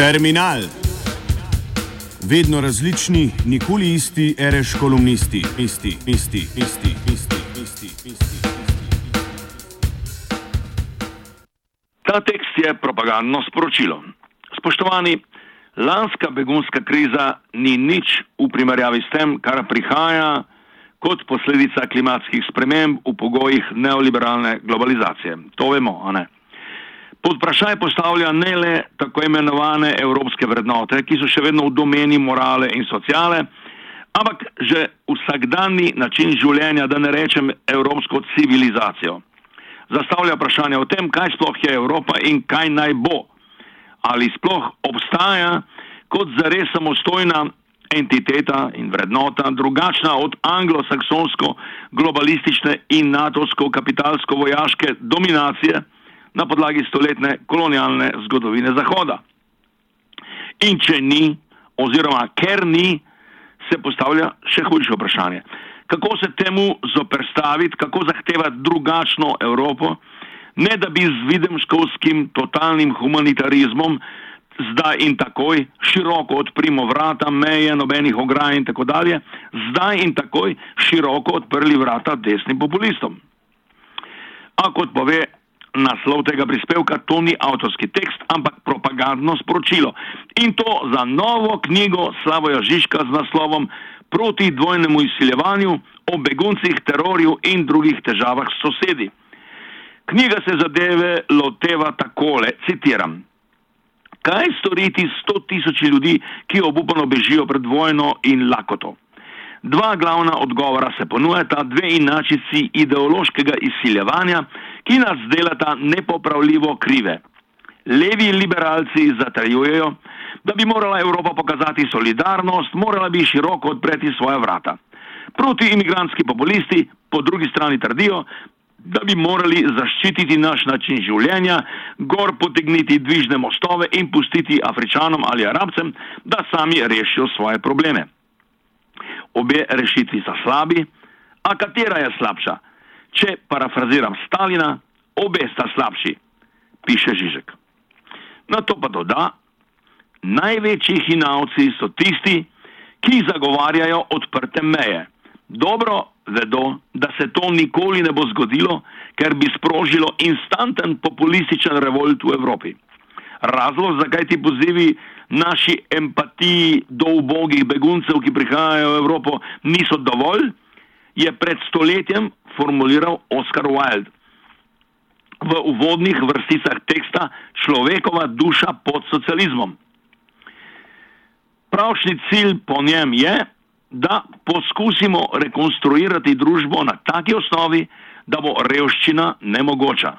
Terminal. Vedno različni, nikoli isti, reš kolumnisti, isti, isti, isti, isti, isti, isti. Ta tekst je propagandno sporočilo. Spoštovani, lanska begunska kriza ni nič v primerjavi s tem, kar prihaja kot posledica klimatskih sprememb v pogojih neoliberalne globalizacije. To vemo, a ne? Pod vprašaj postavlja ne le tako imenovane evropske vrednote, ki so še vedno v domeni morale in sociale, ampak že vsakdanji način življenja, da ne rečem evropsko civilizacijo. Zastavlja vprašanje o tem, kaj sploh je Evropa in kaj naj bo. Ali sploh obstaja kot zares samostojna entiteta in vrednota, drugačna od anglosaksonsko globalistične in natovsko kapitalsko vojaške dominacije, na podlagi stoletne kolonialne zgodovine Zahoda. In če ni, oziroma ker ni, se postavlja še hujše vprašanje. Kako se temu zoprstaviti, kako zahtevati drugačno Evropo, ne da bi z videmškovskim totalnim humanitarizmom zdaj in takoj široko odprimo vrata, meje, nobenih ograj in tako dalje, zdaj in takoj široko odprli vrata desnim populistom. A kot pove naslov tega prispevka, to ni avtorski tekst, ampak propagandno sporočilo. In to za novo knjigo Slavoja Žižka z naslovom Proti dvojnemu izsiljevanju o beguncih, terorju in drugih težavah s sosedi. Knjiga se zadeve loteva takole, citiram. Kaj storiti s sto tisoči ljudi, ki obupano bežijo pred vojno in lakoto? Dva glavna odgovora se ponujata, dve inačici ideološkega izsiljevanja, ki nas delata nepopravljivo krive. Levi liberalci zatrjujejo, da bi morala Evropa pokazati solidarnost, morala bi široko odpreti svoja vrata. Proti imigranski populisti po drugi strani trdijo, da bi morali zaščititi naš način življenja, gor potegniti dvižne mostove in pustiti Afričanom ali Arabcem, da sami rešijo svoje probleme. Obe rešitvi so slabi, a katera je slabša? Če parafraziram Stalina, obe sta slabši, piše Žižek. Na to pa doda, največji hinavci so tisti, ki zagovarjajo odprte meje. Dobro vedo, da se to nikoli ne bo zgodilo, ker bi sprožilo instanten populističen revolt v Evropi. Razlog, zakaj ti pozivi naši empatiji do ubogih beguncev, ki prihajajo v Evropo, niso dovolj, je pred stoletjem formuliral Oscar Wilde. V uvodnih vrsticah teksta človekova duša pod socializmom. Pravšnji cilj po njem je, da poskusimo rekonstruirati družbo na taki osnovi, da bo revščina nemogoča.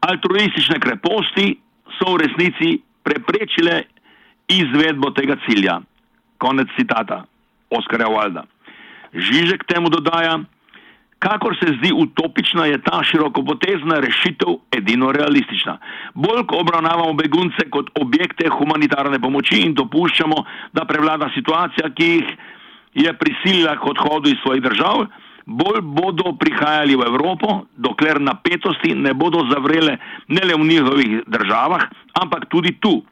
Altruistične kreposti so v resnici preprečile izvedbo tega cilja. Konec citata Oskarja Wilda. Žižek temu dodaja, kakor se zdi utopična, je ta širokopotezna rešitev edino realistična. Bolj ko obravnavamo begunce kot objekte humanitarne pomoči in dopuščamo, da prevlada situacija, ki jih je prisilila k odhodu iz svojih držav, bolj bodo prihajali v Evropo, dokler napetosti ne bodo zavrele ne le v njihovih državah, ampak tudi tu.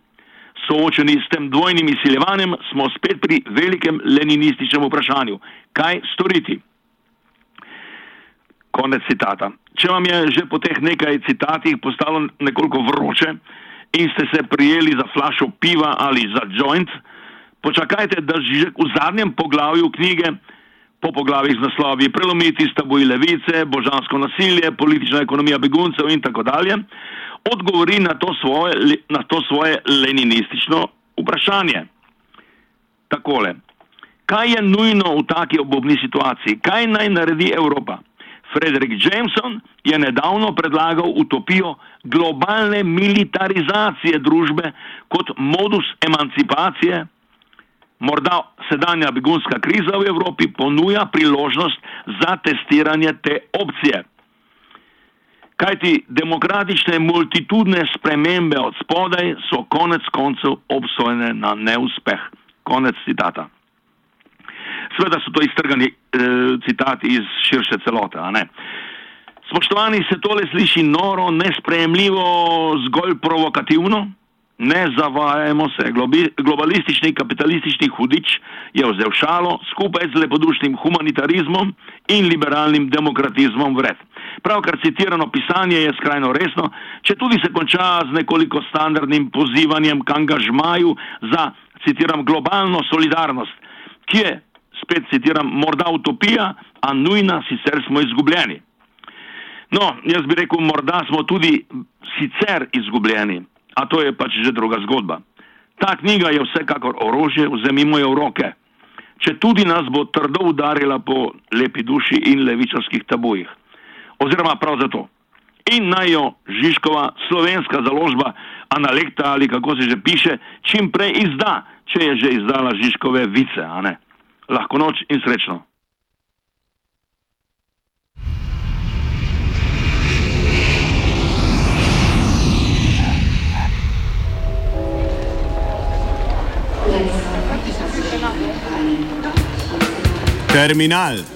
Soočeni s tem dvojnim izsiljevanjem smo spet pri velikem leninističnem vprašanju, kaj storiti. Konec citata. Če vam je že po teh nekaj citatih postalo nekoliko vroče in ste se prijeli za flašo piva ali za joint, počakajte, da že v zadnjem poglavju knjige, po poglavjih z naslovi Prelomiti stabuji levice, božansko nasilje, politična ekonomija beguncev in tako dalje, odgovori na to svoje, na to svoje leninistično vprašanje. Takole. Kaj je nujno v taki obobni situaciji? Kaj naj naredi Evropa? Frederik Jameson je nedavno predlagal utopijo globalne militarizacije družbe kot modus emancipacije. Morda sedanja begunska kriza v Evropi ponuja priložnost za testiranje te opcije. Kajti demokratične multitudne spremembe od spodaj so konec koncev obsojene na neuspeh. Konec citata. Sveda so to iztrgani eh, citati iz širše celote. Spoštovani, se tole sliši noro, nespremljivo, zgolj provokativno? ne zavajajmo se, globalistični kapitalistični hudič je vzel šalo skupaj z lepodušnim humanitarizmom in liberalnim demokratizmom vred. Pravkar citirano pisanje je skrajno resno, če tudi se konča z nekoliko standardnim pozivanjem k angažmaju za, citiram, globalno solidarnost, ki je, spet citiram, morda utopija, a nujna, sicer smo izgubljeni. No, jaz bi rekel, morda smo tudi sicer izgubljeni a to je pač že druga zgodba. Ta knjiga je vsekakor orožje, vzemimo jo v roke. Če tudi nas bo trdo udarila po lepi duši in levičarskih tabujih. Oziroma prav zato. In naj jo Žižkova slovenska založba Analekta ali kako se že piše, čim prej izda, če je že izdala Žižkove vice, a ne. Lahko noč in srečno. Terminal.